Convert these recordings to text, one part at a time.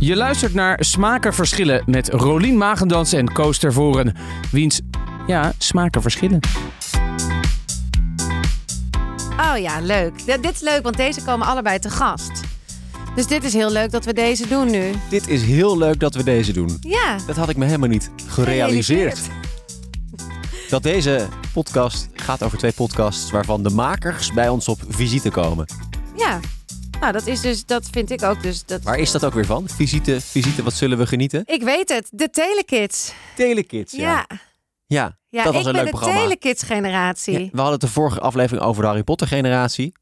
Je luistert naar Smaken Verschillen met Rolien Magendans en Koos Tervoren. Wiens, ja, smaken verschillen. Oh ja, leuk. D- dit is leuk, want deze komen allebei te gast. Dus dit is heel leuk dat we deze doen nu. Dit is heel leuk dat we deze doen. Ja. Dat had ik me helemaal niet gerealiseerd. Dat deze podcast gaat over twee podcasts waarvan de makers bij ons op visite komen. Ja. Nou, dat is dus, dat vind ik ook dus. Dat... Waar is dat ook weer van? Visite, visite, wat zullen we genieten? Ik weet het, de Telekids. Telekids, ja. Ja. Ja, Ja, dat was een leuk de programma. Telekids generatie. Ja, we hadden het de vorige aflevering over de Harry Potter generatie.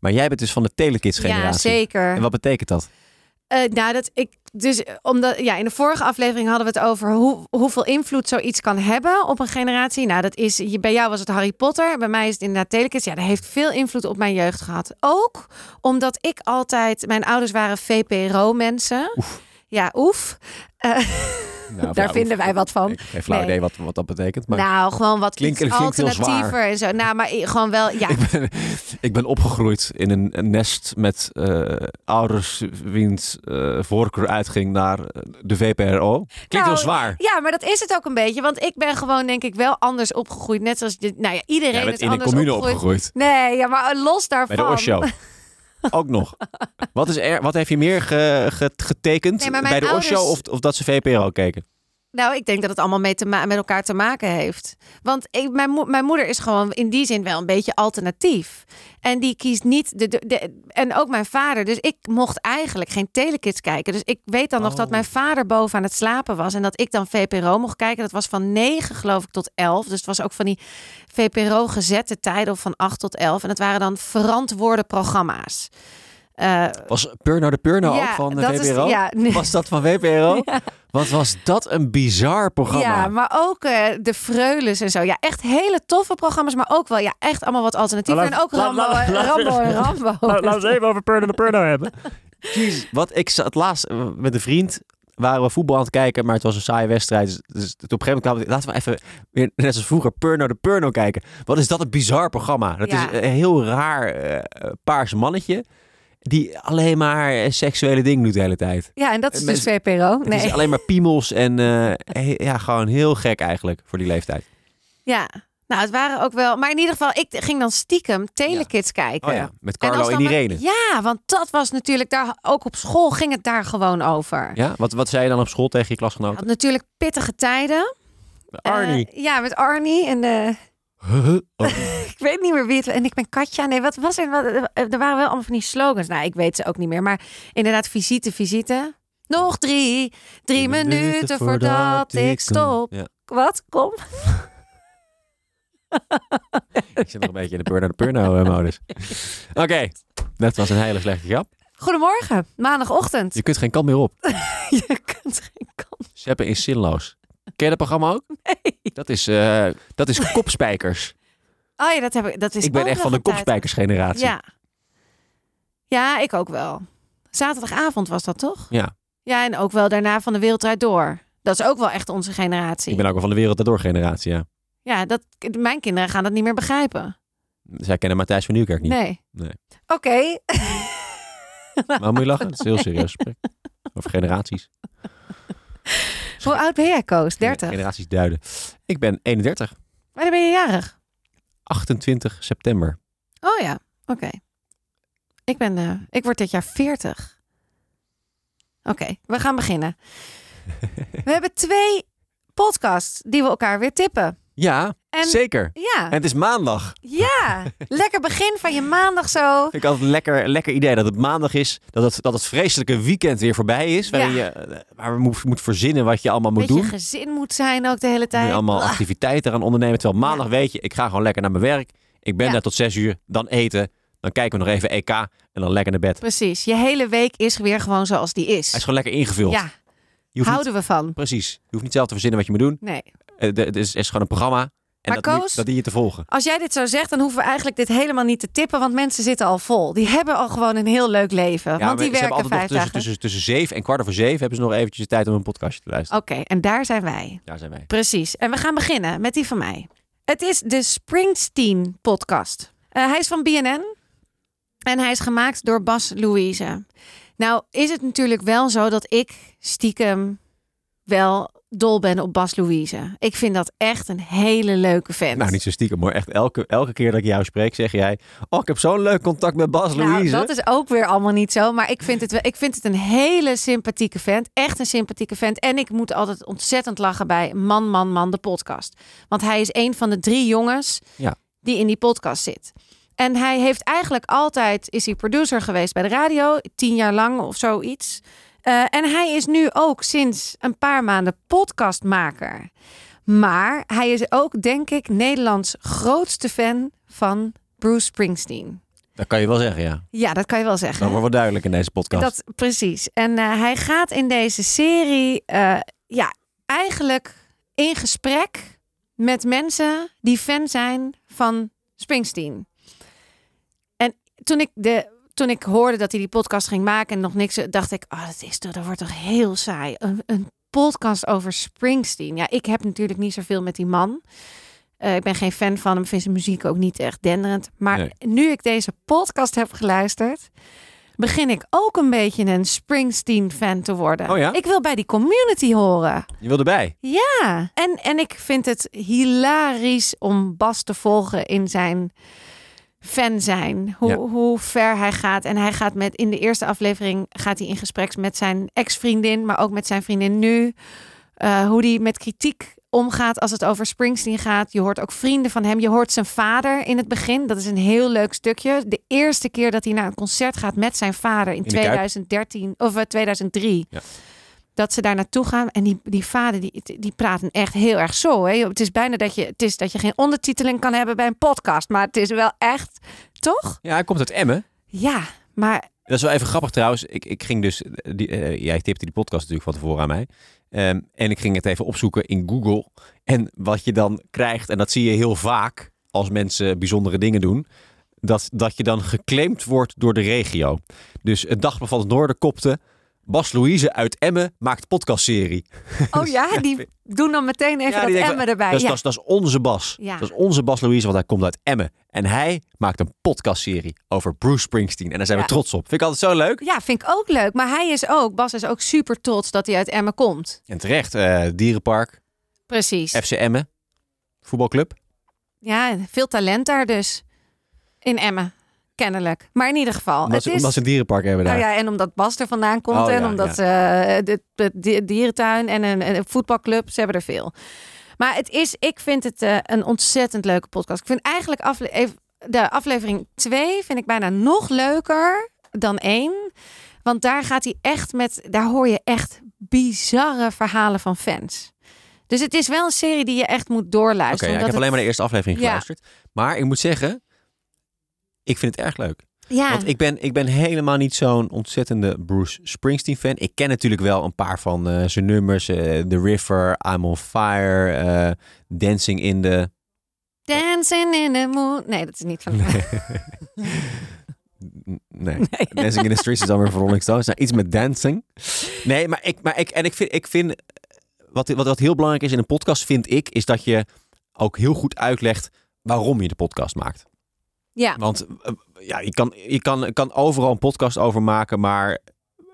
Maar jij bent dus van de Telekids Ja, generatie. zeker. En wat betekent dat? Eh, nou, dat ik dus omdat ja, in de vorige aflevering hadden we het over hoe, hoeveel invloed zoiets kan hebben op een generatie. Nou, dat is bij jou was het Harry Potter, bij mij is het inderdaad Telekids. Ja, dat heeft veel invloed op mijn jeugd gehad. Ook omdat ik altijd, mijn ouders waren VPRO-mensen. Ja, oef. Eh, Nou, Daar ja, vinden wij wat van. Ik heb geen flauw Nee. idee wat, wat dat betekent. Maar nou, gewoon wat iets alternatiever en zo. Nou, maar gewoon wel, ja. ik, ben, ik ben opgegroeid in een, een nest met eh, ouders wiens eh, voorkeur uitging naar eh, de VPRO. Klinkt Nou, heel zwaar. Ja, maar dat is het ook een beetje. Want ik ben gewoon, denk ik, wel anders opgegroeid. Net zoals, je, nou ja, iedereen bent is in een anders commune opgegroeid. opgegroeid. Nee, ja, maar los daarvan. Bij de Osho. Ook nog. Wat, is er, wat heeft je meer ge- ge- getekend Nee, bij de Osho ouders- of, of dat ze VPRO keken? Nou, ik denk dat het allemaal mee te ma- met elkaar te maken heeft. Want ik, mijn, mo- mijn moeder is gewoon in die zin wel een beetje alternatief. En die kiest niet de, de, de- En ook mijn vader. Dus ik mocht eigenlijk geen telekids kijken. Dus ik weet dan nog Oh. dat mijn vader boven aan het slapen was. En dat ik dan VPRO mocht kijken. Dat was van 9 geloof ik tot 11. Dus het was ook van die VPRO gezette tijden of van 8 tot 11. En het waren dan verantwoorde programma's. Eh, Was Purno de Purno Ja, ook van de is- VPRO? ja, nee. Was dat van VPRO? Wat was dat een bizar programma. Ja, maar ook eh, de Freules en zo. Ja, echt hele toffe programma's, maar ook wel ja, echt allemaal wat alternatieven. Nou, En ook laat- Rambo, laat- Rambo en Rambo. Laten we het even over Purno de Purno hebben. Jeez, wat ik zat laatst eh, met een vriend waren we voetbal aan het kijken, maar het was een saaie wedstrijd. Dus, dus op een gegeven moment kwamen we, laten we even weer net als vroeger Purno de Purno kijken. Wat is dat een bizar programma? Dat Ja. is een heel raar eh, paars mannetje die alleen maar eh, seksuele dingen doet de hele tijd. Ja, en dat is dus Mensen- VPRO. Het Nee. is alleen maar piemels en eh, he- ja, gewoon heel gek eigenlijk voor die leeftijd. Ja, nou, het waren ook wel. Maar in ieder geval, ik ging dan stiekem Telekids kijken. Oh ja, met Carlo en, maar- Irene. Ja, want dat was natuurlijk daar. Ook op school ging het daar gewoon over. Ja, wat, wat zei je dan op school tegen je Had klasgenoten? natuurlijk pittige tijden. Arnie. Eh, ja, met Arnie en de. Oh, weet niet meer wie het En ik ben Katja. Nee, wat was er? Wat, er waren wel allemaal van die slogans. Nou, ik weet ze ook niet meer. Maar inderdaad, visite, visite. Nog drie, drie minuten voordat ik stop. Ja. Wat? Kom. Ik zit nog een beetje in de Purno eh, modus. Oké, dat was een hele slechte grap. Goedemorgen, maandagochtend. Je kunt geen kant meer op. Je kunt geen kant. Zeppen is zinloos. Ken je dat programma ook? Nee. Dat is, eh, dat is kopspijkers. Oh ja, dat heb ik. Dat is ik ben echt van de een tijd. kopspijkers generatie. Ja. Ja, ik ook wel. Zaterdagavond was dat toch? Ja. Ja, en ook wel daarna van de wereld door. Dat is ook wel echt onze generatie. Ik ben ook wel van de wereld daardoor generatie, ja. Ja, dat, mijn kinderen gaan dat niet meer begrijpen. Zij kennen Matthijs van Nieuwkerk niet. Nee. Nee. Oké. Maar moet je lachen? Het is heel serieus. Over generaties. Hoe oud ben jij, Koos? 30. Generaties duiden. Ik ben 31. Wanneer ben je jarig? 28 september. Oh ja, oké. Ik ben, eh, ik word dit jaar 40. Oké, we gaan beginnen. we hebben twee podcasts die we elkaar weer tippen. Ja, En zeker. ja, En het is maandag. ja, lekker begin van je maandag zo. Ik altijd een lekker, lekker idee dat het maandag is. Dat het, dat het vreselijke weekend weer voorbij is. Waarin Ja. je, eh, waar we moet, moet verzinnen wat je allemaal moet Beetje doen. gezin moet zijn ook de hele tijd. je allemaal Ah, activiteiten gaan ondernemen. Terwijl maandag weet je, ik ga gewoon lekker naar mijn werk. Ik ben daar tot zes uur. Dan eten. Dan kijken we nog even EK. En dan lekker naar bed. Precies, je hele week is weer gewoon zoals die is. Hij is gewoon lekker ingevuld. ja, Je niet, houden we van. precies. Je hoeft niet zelf te verzinnen wat je moet doen. Nee. Eh, Het is, is gewoon een programma. En Maar dat, Koos- dat dien je te volgen. Als jij dit zo zegt, dan hoeven we eigenlijk dit helemaal niet te tippen, want mensen zitten al vol. Die hebben al gewoon een heel leuk leven, Ja, want die werken altijd vijf tussen, tussen, tussen zeven en kwart over zeven hebben ze nog eventjes de tijd om een podcastje te luisteren. Oké, en daar zijn wij. Daar zijn wij. Precies. En we gaan beginnen met die van mij. Het is de Springsteen podcast. Eh, hij is van BNN en hij is gemaakt door Bas Louise. Nou, is het natuurlijk wel zo dat ik stiekem wel dol ben op Bas Louise. Ik vind dat echt een hele leuke vent. Nou, niet zo stiekem, maar echt elke, elke keer dat ik jou spreek, zeg jij... Oh, ik heb zo'n leuk contact met Bas Nou, Louise. dat is ook weer allemaal niet zo. Maar ik vind, het wel, ik vind het een hele sympathieke vent. Echt een sympathieke vent. En ik moet altijd ontzettend lachen bij Man, Man, Man, de podcast. Want hij is een van de drie jongens Ja. die in die podcast zit. En hij heeft eigenlijk altijd, is hij producer geweest bij de radio. Tien jaar lang of zoiets. Eh, en hij is nu ook sinds een paar maanden podcastmaker. Maar hij is ook, denk ik, Nederlands grootste fan van Bruce Springsteen. Dat kan je wel zeggen, ja. Ja, dat kan je wel zeggen. Dat wordt wel duidelijk in deze podcast. Dat, precies. En eh, hij gaat in deze serie eh, ja, eigenlijk in gesprek met mensen die fan zijn van Springsteen. En toen ik, de, toen ik hoorde dat hij die podcast ging maken en nog niks, dacht ik, oh, dat, is toch, dat wordt toch heel saai. Een, een podcast over Springsteen. Ja, ik heb natuurlijk niet zoveel met die man. Eh, ik ben geen fan van hem, vind zijn muziek ook niet echt denderend. Maar Nee. nu ik deze podcast heb geluisterd, begin ik ook een beetje een Springsteen-fan te worden. Oh ja? Ik wil bij die community horen. Je wil erbij. Ja, en, en ik vind het hilarisch om Bas te volgen in zijn fan zijn. Hoe, Ja. hoe ver hij gaat. En hij gaat met in de eerste aflevering gaat hij in gesprek met zijn ex-vriendin, maar ook met zijn vriendin nu. Eh, hoe die met kritiek omgaat als het over Springsteen gaat. Je hoort ook vrienden van hem. Je hoort zijn vader in het begin. Dat is een heel leuk stukje. De eerste keer dat hij naar een concert gaat met zijn vader in, In de Kuip. 2013 of eh, 2003. Ja. Dat ze daar naartoe gaan. En die, die vader die, die praten echt heel erg zo. Hè? Het is bijna dat je, het is dat je geen ondertiteling kan hebben bij een podcast. Maar het is wel echt, toch? Ja, hij komt uit Emmen. Ja, maar Dat is wel even grappig trouwens. Ik, ik ging dus, die, eh, jij tipte die podcast natuurlijk van tevoren aan mij. Ehm, en ik ging het even opzoeken in Google. En wat je dan krijgt, en dat zie je heel vaak als mensen bijzondere dingen doen. Dat, dat je dan geclaimd wordt door de regio. Dus het Dagblad van het Noorden kopte. Bas Louise uit Emmen maakt podcastserie. oh ja, die doen dan meteen even Ja, dat denken, emmer erbij. Dat is, ja. dat, is, dat is onze Bas. Ja. Dat is onze Bas Louise, want hij komt uit Emmen. En hij maakt een podcastserie over Bruce Springsteen. En daar zijn we trots op. Vind ik altijd zo leuk. ja, vind ik ook leuk. Maar hij is ook, Bas is ook super trots dat hij uit Emmen komt. En terecht, eh, Dierenpark, Precies. FC Emmen, voetbalclub. Ja, veel talent daar dus. In Emmen, kennelijk. Maar in ieder geval. Omdat, het ze, is... omdat ze een dierenpark hebben daar. Nou ja, en omdat Bas er vandaan komt Oh, en ja, omdat eh, de, de, de dierentuin en een, een voetbalclub, ze hebben er veel. Maar het is, ik vind het eh, een ontzettend leuke podcast. Ik vind eigenlijk afle even- de aflevering 2 vind ik bijna nog leuker dan één. Want daar gaat hij echt met, daar hoor je echt bizarre verhalen van fans. Dus het is wel een serie die je echt moet Oké, doorluisteren. ja, ik heb alleen maar de eerste aflevering geluisterd. Maar ik moet zeggen, ik vind het erg leuk. Ja, Want ik ben, ik ben helemaal niet zo'n ontzettende Bruce Springsteen fan. Ik ken natuurlijk wel een paar van eh, zijn nummers. eh, The River, I'm on Fire, eh, Dancing in the... Dancing in the moon. Nee, dat is niet van. Nee. Dancing in the Streets is dan weer van Rolling Stones. Nou, iets met dancing. Nee, maar ik, maar ik, en ik vind, ik vind wat, wat, wat heel belangrijk is in een podcast, vind ik, is dat je ook heel goed uitlegt waarom je de podcast maakt. Ja, Want eh, ja, je, kan, je kan, kan overal een podcast over maken, maar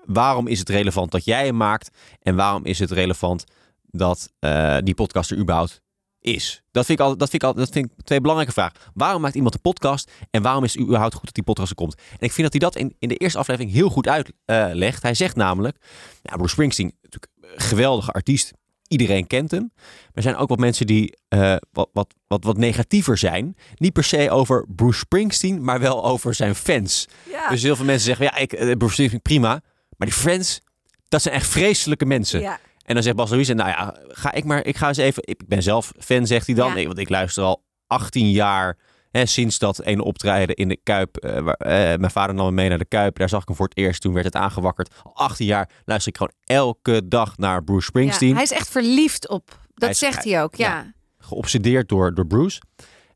waarom is het relevant dat jij hem maakt? En waarom is het relevant dat eh, die podcast er überhaupt is? Dat vind, ik altijd, dat, vind ik altijd, dat vind ik twee belangrijke vragen. Waarom maakt iemand een podcast? En waarom is het überhaupt goed dat die podcast er komt? En ik vind dat hij dat in, in de eerste aflevering heel goed uitlegt. hij zegt namelijk, ja, Bruce Springsteen, natuurlijk geweldige artiest. Iedereen kent hem. Maar er zijn ook wat mensen die eh, wat, wat, wat, wat negatiever zijn. Niet per se over Bruce Springsteen, maar wel over zijn fans. ja. Dus heel veel mensen zeggen, ja, ik, eh, Bruce Springsteen prima. Maar die fans, dat zijn echt vreselijke mensen. ja. En dan zegt Bas Louise, nou ja, ga ik maar, ik ga eens even, ik ben zelf fan, zegt hij dan. Ja. Nee, want ik luister al 18 jaar, sinds dat ene optreden in de Kuip. eh, waar, eh, mijn vader nam me mee naar de Kuip, daar zag ik hem voor het eerst, toen werd het aangewakkerd. Al 18 jaar luister ik gewoon elke dag naar Bruce Springsteen. Ja, hij is echt verliefd op. Dat Hij is- zegt hij ook, ja. ja. geobsedeerd door, door Bruce.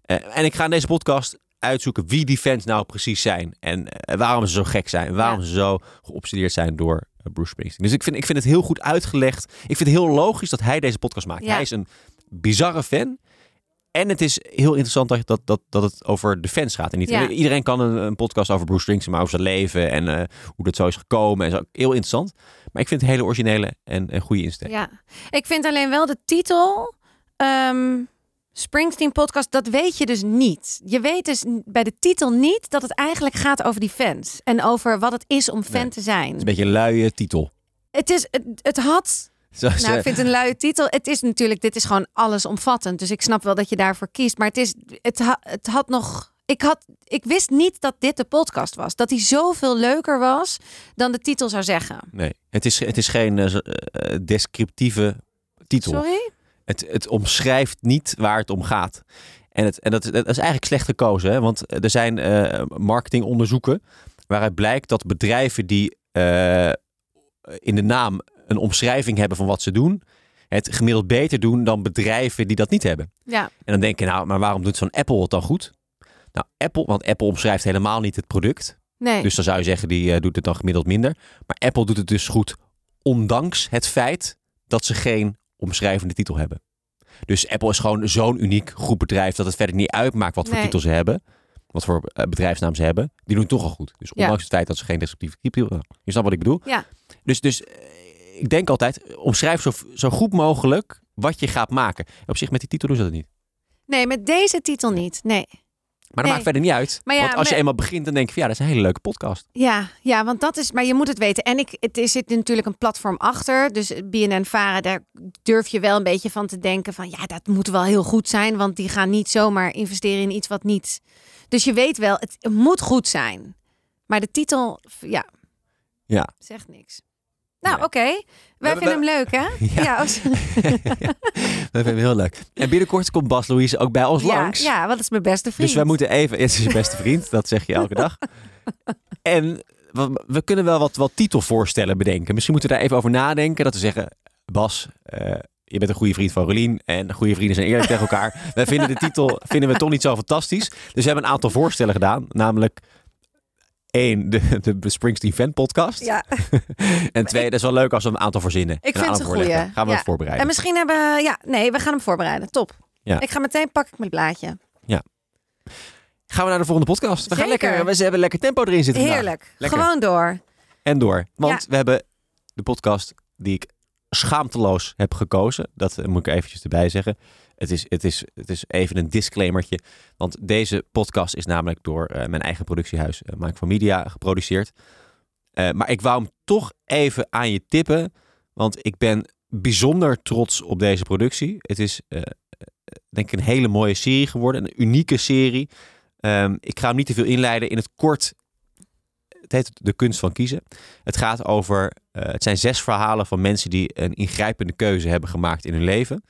Eh, en ik ga in deze podcast uitzoeken wie die fans nou precies zijn. En waarom ze zo gek zijn. En waarom Ja. ze zo geobsedeerd zijn door Bruce Springsteen. Dus ik vind, ik vind het heel goed uitgelegd. Ik vind het heel logisch dat hij deze podcast maakt. Hij is een bizarre fan. En het is heel interessant dat, dat, dat, dat het over de fans gaat. En niet, Ja. Iedereen kan een, een podcast over Bruce Springsteen, maar over zijn leven en eh, hoe dat zo is gekomen. En zo. Heel interessant. Maar ik vind het een hele originele en, en goede insteek. Ja, ik vind alleen wel de titel. ehm, Springsteen podcast, dat weet je dus niet. Je weet dus bij de titel niet dat het eigenlijk gaat over die fans. En over wat het is om fan Nee. te zijn. Het is een beetje een luie titel. Het, is, het, het had Zoals, Nou, eh, ik vind het een luie titel. Het is natuurlijk, dit is gewoon allesomvattend. Dus ik snap wel dat je daarvoor kiest. Maar het is, het, ha- het had nog. Ik, had, ik wist niet dat dit de podcast was. Dat die zoveel leuker was dan de titel zou zeggen. nee, het is, het is geen eh, eh, descriptieve titel. Sorry? Het, het omschrijft niet waar het om gaat. En, het, en dat, dat is eigenlijk slecht gekozen. Hè? Want er zijn eh, marketingonderzoeken waaruit blijkt dat bedrijven die eh, in de naam een omschrijving hebben van wat ze doen, het gemiddeld beter doen dan bedrijven die dat niet hebben. Ja, En dan denk je, nou, maar waarom doet zo'n Apple het dan goed? Nou, Apple, want Apple omschrijft helemaal niet het product. nee. Dus dan zou je zeggen, die eh, doet het dan gemiddeld minder. Maar Apple doet het dus goed, ondanks het feit dat ze geen omschrijvende titel hebben. Dus Apple is gewoon zo'n uniek groep bedrijf dat het verder niet uitmaakt wat voor Nee. titel ze hebben. Wat voor eh, bedrijfsnaam ze hebben. Die doen het toch al goed. Dus Ja. ondanks het feit dat ze geen descriptieve titel hebben. Je snapt wat ik bedoel? Ja. Dus, dus eh, ik denk altijd, omschrijf zo, zo goed mogelijk wat je gaat maken. En op zich met die titel doen ze dat niet. nee, met deze titel niet. Nee. Maar dat Nee. maakt verder niet uit. Ja, want als je eenmaal begint, dan denk je van ja, dat is een hele leuke podcast. Ja, ja, want dat is. Maar je moet het weten. En ik, het is zit natuurlijk een platform achter. Dus BNN Varen, daar durf je wel een beetje van te denken van ja, dat moet wel heel goed zijn, want die gaan niet zomaar investeren in iets wat niet. Dus je weet wel, het moet goed zijn. Maar de titel, ja, Ja. zegt niks. Nou, Nee. oké. Wij vinden hem leuk, hè? Ja. oh, sorry. Dat vind ik heel leuk. En binnenkort komt Bas Louise ook bij ons ja, langs. ja, wat is mijn beste vriend? Dus wij moeten even... Het is je beste vriend, dat zeg je elke dag. En we, we kunnen wel wat, wat titelvoorstellen bedenken. Misschien moeten we daar even over nadenken. Dat we zeggen, Bas, eh, je bent een goede vriend van Rolien. En goede vrienden zijn eerlijk tegen elkaar. Wij vinden de titel vinden we toch niet zo fantastisch. Dus we hebben een aantal voorstellen gedaan. Namelijk... één, de, de Springsteen Fan podcast. Ja, En twee, dat is wel leuk als we een aantal verzinnen. Ik vind het een goeie. Gaan we Ja. het voorbereiden. en misschien hebben we, ja, nee, we gaan hem voorbereiden. Top. Ja. Ik ga meteen pak ik mijn blaadje. Gaan we naar de volgende podcast. We gaan lekker, we hebben lekker tempo erin zitten. Heerlijk. Gewoon door. En door. Want Ja. we hebben de podcast die ik schaamteloos heb gekozen. Dat eh, moet ik eventjes erbij zeggen. Het is, het is, het is even een disclaimertje. Want deze podcast is namelijk door eh, mijn eigen productiehuis, uh, van Media, geproduceerd. Eh, maar ik wou hem toch even aan je tippen. Want ik ben bijzonder trots op deze productie. Het is denk ik een hele mooie serie geworden. Een unieke serie. Ehm, ik ga hem niet te veel inleiden. In het kort het heet De Kunst van Kiezen. Het gaat over, het zijn zes verhalen van mensen die een ingrijpende keuze hebben gemaakt in hun leven.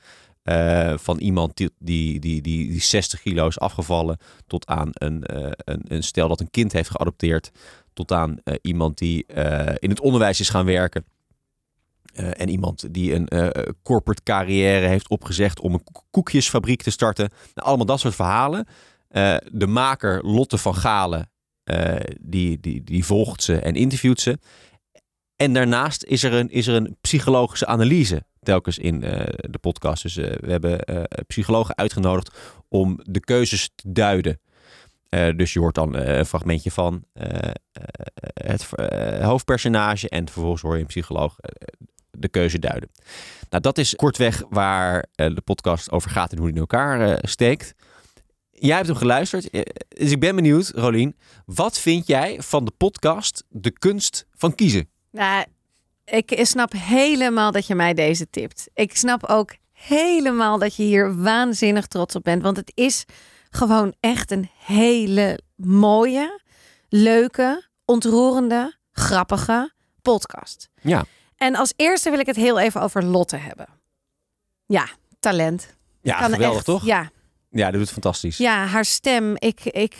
Eh, van iemand die, die, die, die, die 60 kilo is afgevallen, tot aan een, eh, een, een stel dat een kind heeft geadopteerd, tot aan eh, iemand die in het onderwijs is gaan werken. En iemand die een corporate carrière heeft opgezegd om een koek- koekjesfabriek te starten. Nou, allemaal dat soort verhalen. De maker Lotte van Galen, die, die, die volgt ze en interviewt ze. En daarnaast is er een, is er een psychologische analyse telkens in eh, de podcast. Dus eh, we hebben eh, psychologen uitgenodigd om de keuzes te duiden. Dus je hoort dan een fragmentje van het hoofdpersonage en vervolgens hoor je een psycholoog de keuze duiden. Nou, dat is kortweg waar de podcast over gaat en hoe die in elkaar steekt. Jij hebt hem geluisterd, dus ik ben benieuwd, Rolien. Wat vind jij van de podcast De Kunst van Kiezen? Nou, ik snap helemaal dat je mij deze tipt. Ik snap ook helemaal dat je hier waanzinnig trots op bent. Want het is gewoon echt een hele mooie, leuke, ontroerende, grappige podcast. Ja. En als eerste wil ik het heel even over Lotte hebben. Ja, talent. Ja, Kan geweldig echt, toch? Ja, Ja, dat doet fantastisch. ja, haar stem. Ik, ik,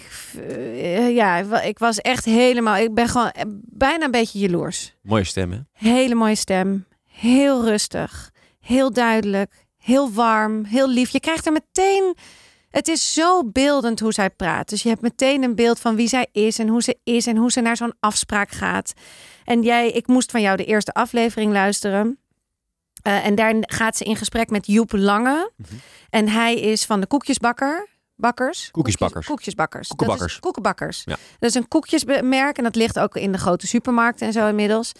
eh, ja, ik was echt helemaal. Ik ben gewoon eh, bijna een beetje jaloers. Mooie stemmen. Hele mooie stem. Heel rustig. Heel duidelijk. Heel warm. Heel lief. Je krijgt er meteen. Het is zo beeldend hoe zij praat. Dus je hebt meteen een beeld van wie zij is en hoe ze is en hoe ze naar zo'n afspraak gaat. En jij, ik moest van jou de eerste aflevering luisteren. Eh, en daar gaat ze in gesprek met Joep Lange. Mhm. En hij is van de koekjesbakker. Bakkers. Koekjesbakkers. Koekjes- Koekjesbakkers. Dat Koekenbakkers. is- Koekenbakkers. Ja. Dat is een koekjesmerk en dat ligt ook in de grote supermarkten en zo inmiddels.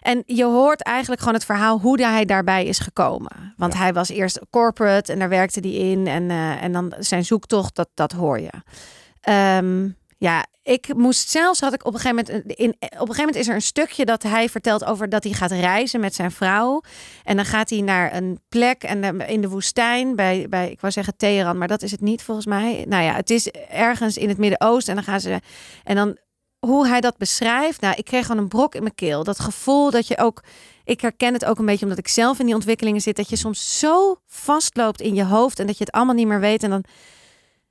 En je hoort eigenlijk gewoon het verhaal hoe hij daarbij is gekomen. Want Ja. hij was eerst corporate en daar werkte hij in. En, eh, en dan zijn zoektocht, dat, dat hoor je. Ehm, ja, ik moest zelfs, had ik op een gegeven moment, in, op een gegeven moment is er een stukje dat hij vertelt over dat hij gaat reizen met zijn vrouw. En dan gaat hij naar een plek en eh, in de woestijn bij, bij, ik wou zeggen Teheran, maar dat is het niet volgens mij. Nou ja, het is ergens in het Midden-Oosten en dan gaan ze, en dan hoe hij dat beschrijft, nou, ik kreeg gewoon een brok in mijn keel. Dat gevoel dat je ook, ik herken het ook een beetje omdat ik zelf in die ontwikkelingen zit, dat je soms zo vastloopt in je hoofd en dat je het allemaal niet meer weet en dan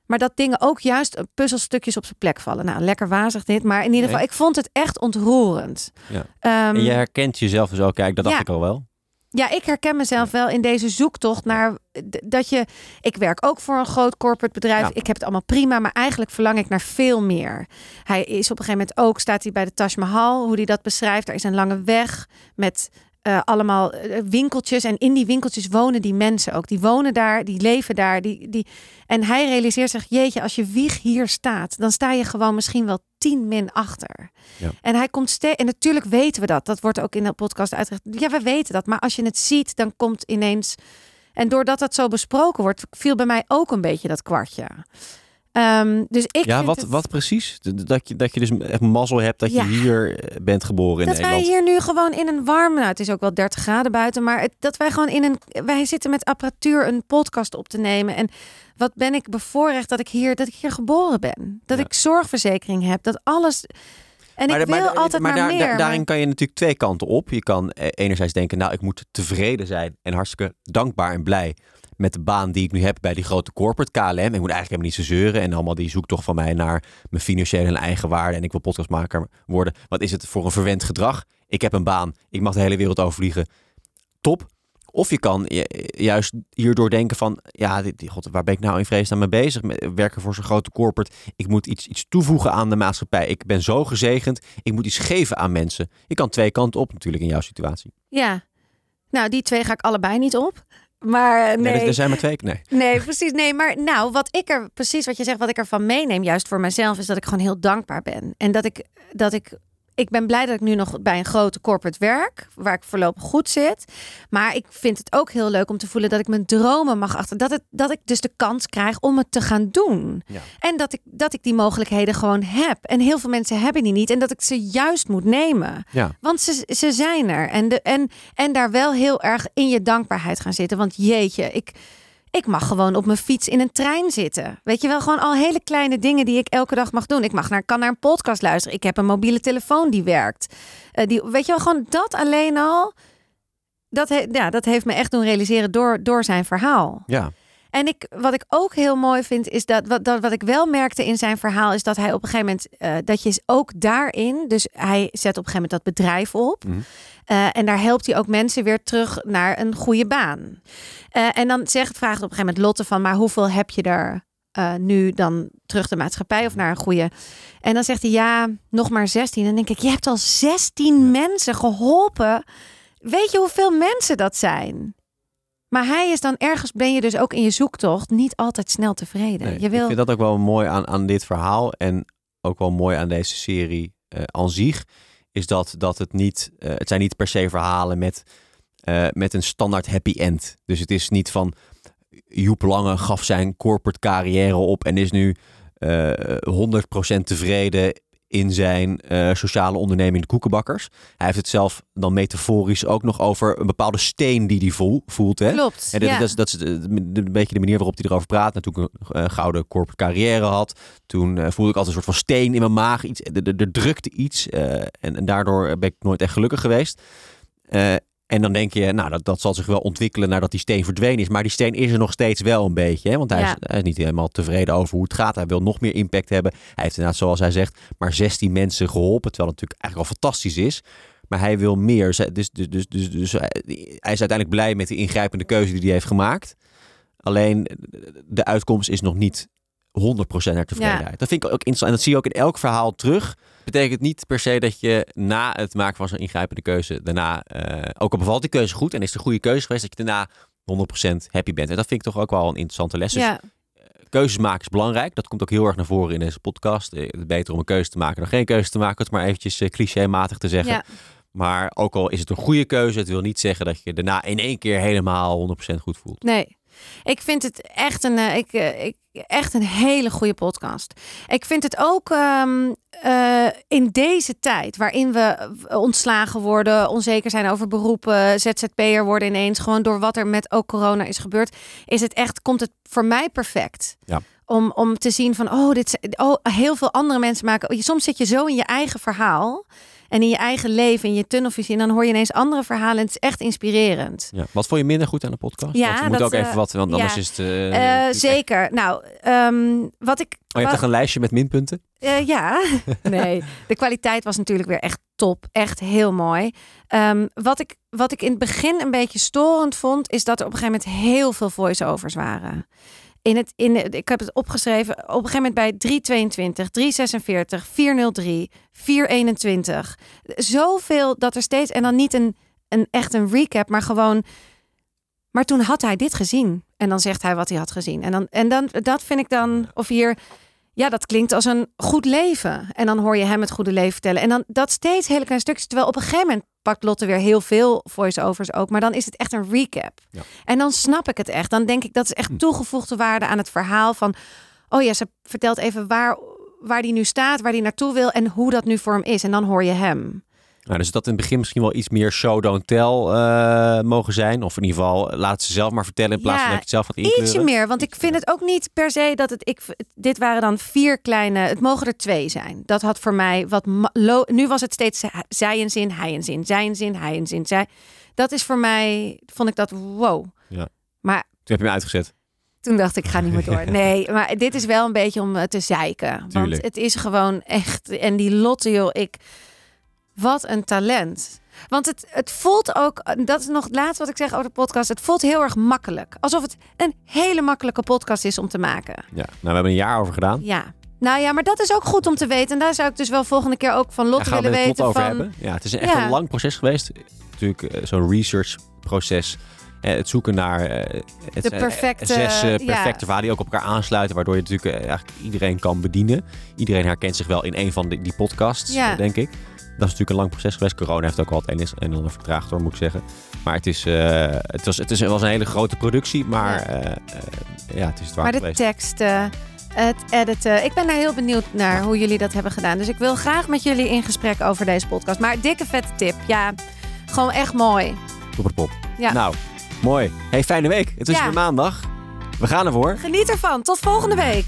maar dat dingen ook juist puzzelstukjes op zijn plek vallen. Nou, lekker wazig dit. Maar in ieder geval, ik vond het echt ontroerend. Ja. Ehm, En je herkent jezelf dus ook. Kijk, dat dacht ja. ik al wel. ja, ik herken mezelf wel in deze zoektocht naar dat je. Ik werk ook voor een groot corporate bedrijf. Ja. Ik heb het allemaal prima, maar eigenlijk verlang ik naar veel meer. Hij is op een gegeven moment ook, staat hij bij de Taj Mahal, hoe hij dat beschrijft. Er is een lange weg met eh, allemaal eh, winkeltjes. En in die winkeltjes wonen die mensen ook. Die wonen daar, die leven daar. Die, die... En hij realiseert zich, jeetje, als je wieg hier staat, dan sta je gewoon misschien wel tien min achter. Ja. En hij komt steeds. En natuurlijk weten we dat. Dat wordt ook in de podcast uitgelegd. Ja, we weten dat. Maar als je het ziet, dan komt ineens. En doordat dat zo besproken wordt, viel bij mij ook een beetje dat kwartje. Ehm, dus ik ja, wat, het- wat precies? Dat je, dat je dus echt mazzel hebt dat Ja. je hier bent geboren in dat wij Nederland. hier nu gewoon in een warm, nou het is ook wel 30 graden buiten, maar het, dat wij gewoon in een, wij zitten met apparatuur een podcast op te nemen. En wat ben ik bevoorrecht dat ik hier, dat ik hier geboren ben, dat Ja. ik zorgverzekering heb, dat alles. En ik wil altijd maar, daar- meer. daar- maar- daarin kan je natuurlijk twee kanten op. Je kan eh, enerzijds denken, nou, ik moet tevreden zijn en hartstikke dankbaar en blij met de baan die ik nu heb bij die grote corporate KLM. Ik moet eigenlijk helemaal niet zo zeuren en allemaal die zoektocht van mij naar mijn financiële en eigen waarde en ik wil podcastmaker worden. Wat is het voor een verwend gedrag? Ik heb een baan, ik mag de hele wereld overvliegen. Top. Of je kan juist hierdoor denken van, ja, god, waar ben ik nou in vredesnaam mee bezig? Werken voor zo'n grote corporate. Ik moet iets, iets toevoegen aan de maatschappij. Ik ben zo gezegend. Ik moet iets geven aan mensen. Je kan twee kanten op natuurlijk in jouw situatie. Ja, nou die twee ga ik allebei niet op. Maar Nee, nee, er, er zijn maar twee. Nee. Nee, precies. Nee, maar nou, wat ik er precies wat je zegt, wat ik ervan meeneem, juist voor mezelf, is dat ik gewoon heel dankbaar ben. En dat ik, dat ik, ik ben blij dat ik nu nog bij een grote corporate werk, waar ik voorlopig goed zit. Maar ik vind het ook heel leuk om te voelen dat ik mijn dromen mag achter. Dat, het, dat ik dus de kans krijg om het te gaan doen. Ja. En dat ik, dat ik die mogelijkheden gewoon heb. En heel veel mensen hebben die niet. En dat ik ze juist moet nemen. Ja. Want ze, ze zijn er. En, de, en, en daar wel heel erg in je dankbaarheid gaan zitten. Want jeetje, ik, ik mag gewoon op mijn fiets in een trein zitten. Weet je wel, gewoon al hele kleine dingen die ik elke dag mag doen. Ik mag naar, kan naar een podcast luisteren. Ik heb een mobiele telefoon die werkt. Eh, die, weet je wel, gewoon dat alleen al. Dat, he- ja, dat heeft me echt doen realiseren door, door zijn verhaal. Ja. En ik, wat ik ook heel mooi vind, is dat wat, dat, wat ik wel merkte in zijn verhaal, is dat hij op een gegeven moment, eh, dat je ook daarin, dus hij zet op een gegeven moment dat bedrijf op. Mhm. Eh, en daar helpt hij ook mensen weer terug naar een goede baan. Eh, en dan zegt, vraagt op een gegeven moment Lotte van, maar hoeveel heb je er nu dan terug de maatschappij of naar een goede? En dan zegt hij, ja, nog maar 16. En dan denk ik, je hebt al 16 mensen geholpen. Weet je hoeveel mensen dat zijn? Maar hij is dan ergens, ben je dus ook in je zoektocht niet altijd snel tevreden. Nee, je wil, Ik vind dat ook wel mooi aan, aan dit verhaal. En ook wel mooi aan deze serie eh aan zich. Is dat, dat het niet... eh, het zijn niet per se verhalen met, eh, met een standaard happy end. Dus het is niet van... Joep Lange gaf zijn corporate carrière op en is nu eh 100% tevreden in zijn eh, sociale onderneming de Koekenbakkers. Hij heeft het zelf dan metaforisch ook nog over een bepaalde steen die hij voel, voelt. Hè? klopt. En dat, ja. dat, is, dat is de- een beetje de manier waarop hij erover praat. En toen ik een eh, gouden corporate carrière had, toen eh, voelde ik altijd een soort van steen in mijn maag. Iets, er, drukte iets eh, en, en daardoor ben ik nooit echt gelukkig geweest. Eh, en dan denk je, nou, dat, dat zal zich wel ontwikkelen nadat die steen verdwenen is. Maar die steen is er nog steeds wel een beetje. Hè? Want hij, Ja. is, hij is niet helemaal tevreden over hoe het gaat. Hij wil nog meer impact hebben. Hij heeft inderdaad, zoals hij zegt, maar 16 mensen geholpen. Terwijl het natuurlijk eigenlijk al fantastisch is. Maar hij wil meer. Dus, dus, dus, dus, dus hij hij is uiteindelijk blij met de ingrijpende keuze die hij heeft gemaakt. Alleen de uitkomst is nog niet 100% naar tevredenheid. Dat vind ik ook interessant. En dat zie je ook in elk verhaal terug. Betekent niet per se dat je na het maken van zo'n ingrijpende keuze daarna, eh, ook al bevalt die keuze goed en is het een goede keuze geweest, dat je daarna 100% happy bent. En dat vind ik toch ook wel een interessante les. Dus ja. keuzes maken is belangrijk. Dat komt ook heel erg naar voren in deze podcast. Eh, Het is beter om een keuze te maken dan geen keuze te maken. Het maar eventjes clichématig te zeggen. Ja. Maar ook al is het een goede keuze, het wil niet zeggen dat je daarna in één keer helemaal 100% goed voelt. Nee. Ik vind het echt een, eh, ik, eh, ik, echt een hele goede podcast. Ik vind het ook ehm, eh, in deze tijd waarin we ontslagen worden, onzeker zijn over beroepen, ZZP'er worden ineens, gewoon door wat er met ook corona is gebeurd, is het echt, komt het voor mij perfect. Ja. Om, om te zien van, oh, dit, oh, heel veel andere mensen maken. Soms zit je zo in je eigen verhaal en in je eigen leven, in je tunnelvisie, en dan hoor je ineens andere verhalen. En het is echt inspirerend. Ja. Wat vond je minder goed aan de podcast? Ja, Want moeten dat, ook even eh, wat, want anders ja. is het... eh, Eh, zeker. Nou, ehm, wat ik. Oh, je hebt toch een lijstje met minpunten? ja, nee. De kwaliteit was natuurlijk weer echt top. Echt heel mooi. Ehm, wat, ik, wat ik in het begin een beetje storend vond, is dat er op een gegeven moment heel veel voice-overs waren. In het, in, de- ik heb het opgeschreven. Op een gegeven moment bij 322, 346, 403, 421. Zoveel dat er steeds. En dan niet een, een echt een recap, maar gewoon. Maar toen had hij dit gezien. En dan zegt hij wat hij had gezien. En, dan, en dan, dat vind ik dan. Of hier. Ja, dat klinkt als een goed leven. En dan hoor je hem het goede leven vertellen. En dan dat steeds hele kleine stukjes. Terwijl op een gegeven moment pakt Lotte weer heel veel voice-overs ook. Maar dan is het echt een recap. Ja. En dan snap ik het echt. Dan denk ik dat is echt Hm. toegevoegde waarde aan het verhaal van. Oh ja, ze vertelt even waar, waar die nu staat, waar die naartoe wil en hoe dat nu voor hem is. En dan hoor je hem. Nou, dus dat in het begin misschien wel iets meer show, don't tell eh, mogen zijn. Of in ieder geval, laat ze zelf maar vertellen in plaats Ja, van dat je het zelf gaat inkleuren. Ietsje meer, want ik vind het ook niet per se dat het. Ik, dit waren dan vier kleine. Het mogen er twee zijn. Dat had voor mij wat. lo- nu was het steeds zij- een zin, hij een zin, zij een zin, hij een zin. Zij. Dat is voor mij. Vond ik dat wow. Ja. Maar Toen heb je hem uitgezet. toen dacht ik, ga niet meer door. Nee, maar dit is wel een beetje om eh, te zeiken. Want het is gewoon echt. En die Lotte, joh, ik. Wat een talent. Want het, het voelt ook, dat is nog het laatste wat ik zeg over de podcast. Het voelt heel erg makkelijk. Alsof het een hele makkelijke podcast is om te maken. Ja. Nou, we hebben een jaar over gedaan. Ja. Nou ja, maar dat is ook goed om te weten. En daar zou ik dus wel volgende keer ook van gaan we willen het weten. over Van, hebben. Ja, het is echt Ja. een lang proces geweest. Natuurlijk eh, zo'n researchproces. Eh, het zoeken naar eh, het, De eh, perfecte- zes eh, ja. perfecte verhalen die ook op elkaar aansluiten. Waardoor je natuurlijk eh, eigenlijk iedereen kan bedienen. Iedereen herkent zich wel in een van die, die podcasts, Ja. eh, denk ik. Dat is natuurlijk een lang proces geweest. Corona heeft ook wel het een en ander vertraagd door, moet ik zeggen. Maar het, is, eh, het, was, het, is, het was een hele grote productie. Maar Ja. eh, eh, ja, het is het maar waard de teksten, het editen. Ik ben daar heel benieuwd naar hoe jullie dat hebben gedaan. Dus ik wil graag met jullie in gesprek over deze podcast. Maar dikke vette tip. Ja, gewoon echt mooi. Op het pop. Ja. Nou, mooi. Hey, fijne week. Het is Ja. weer maandag. We gaan ervoor. Geniet ervan. Tot volgende week.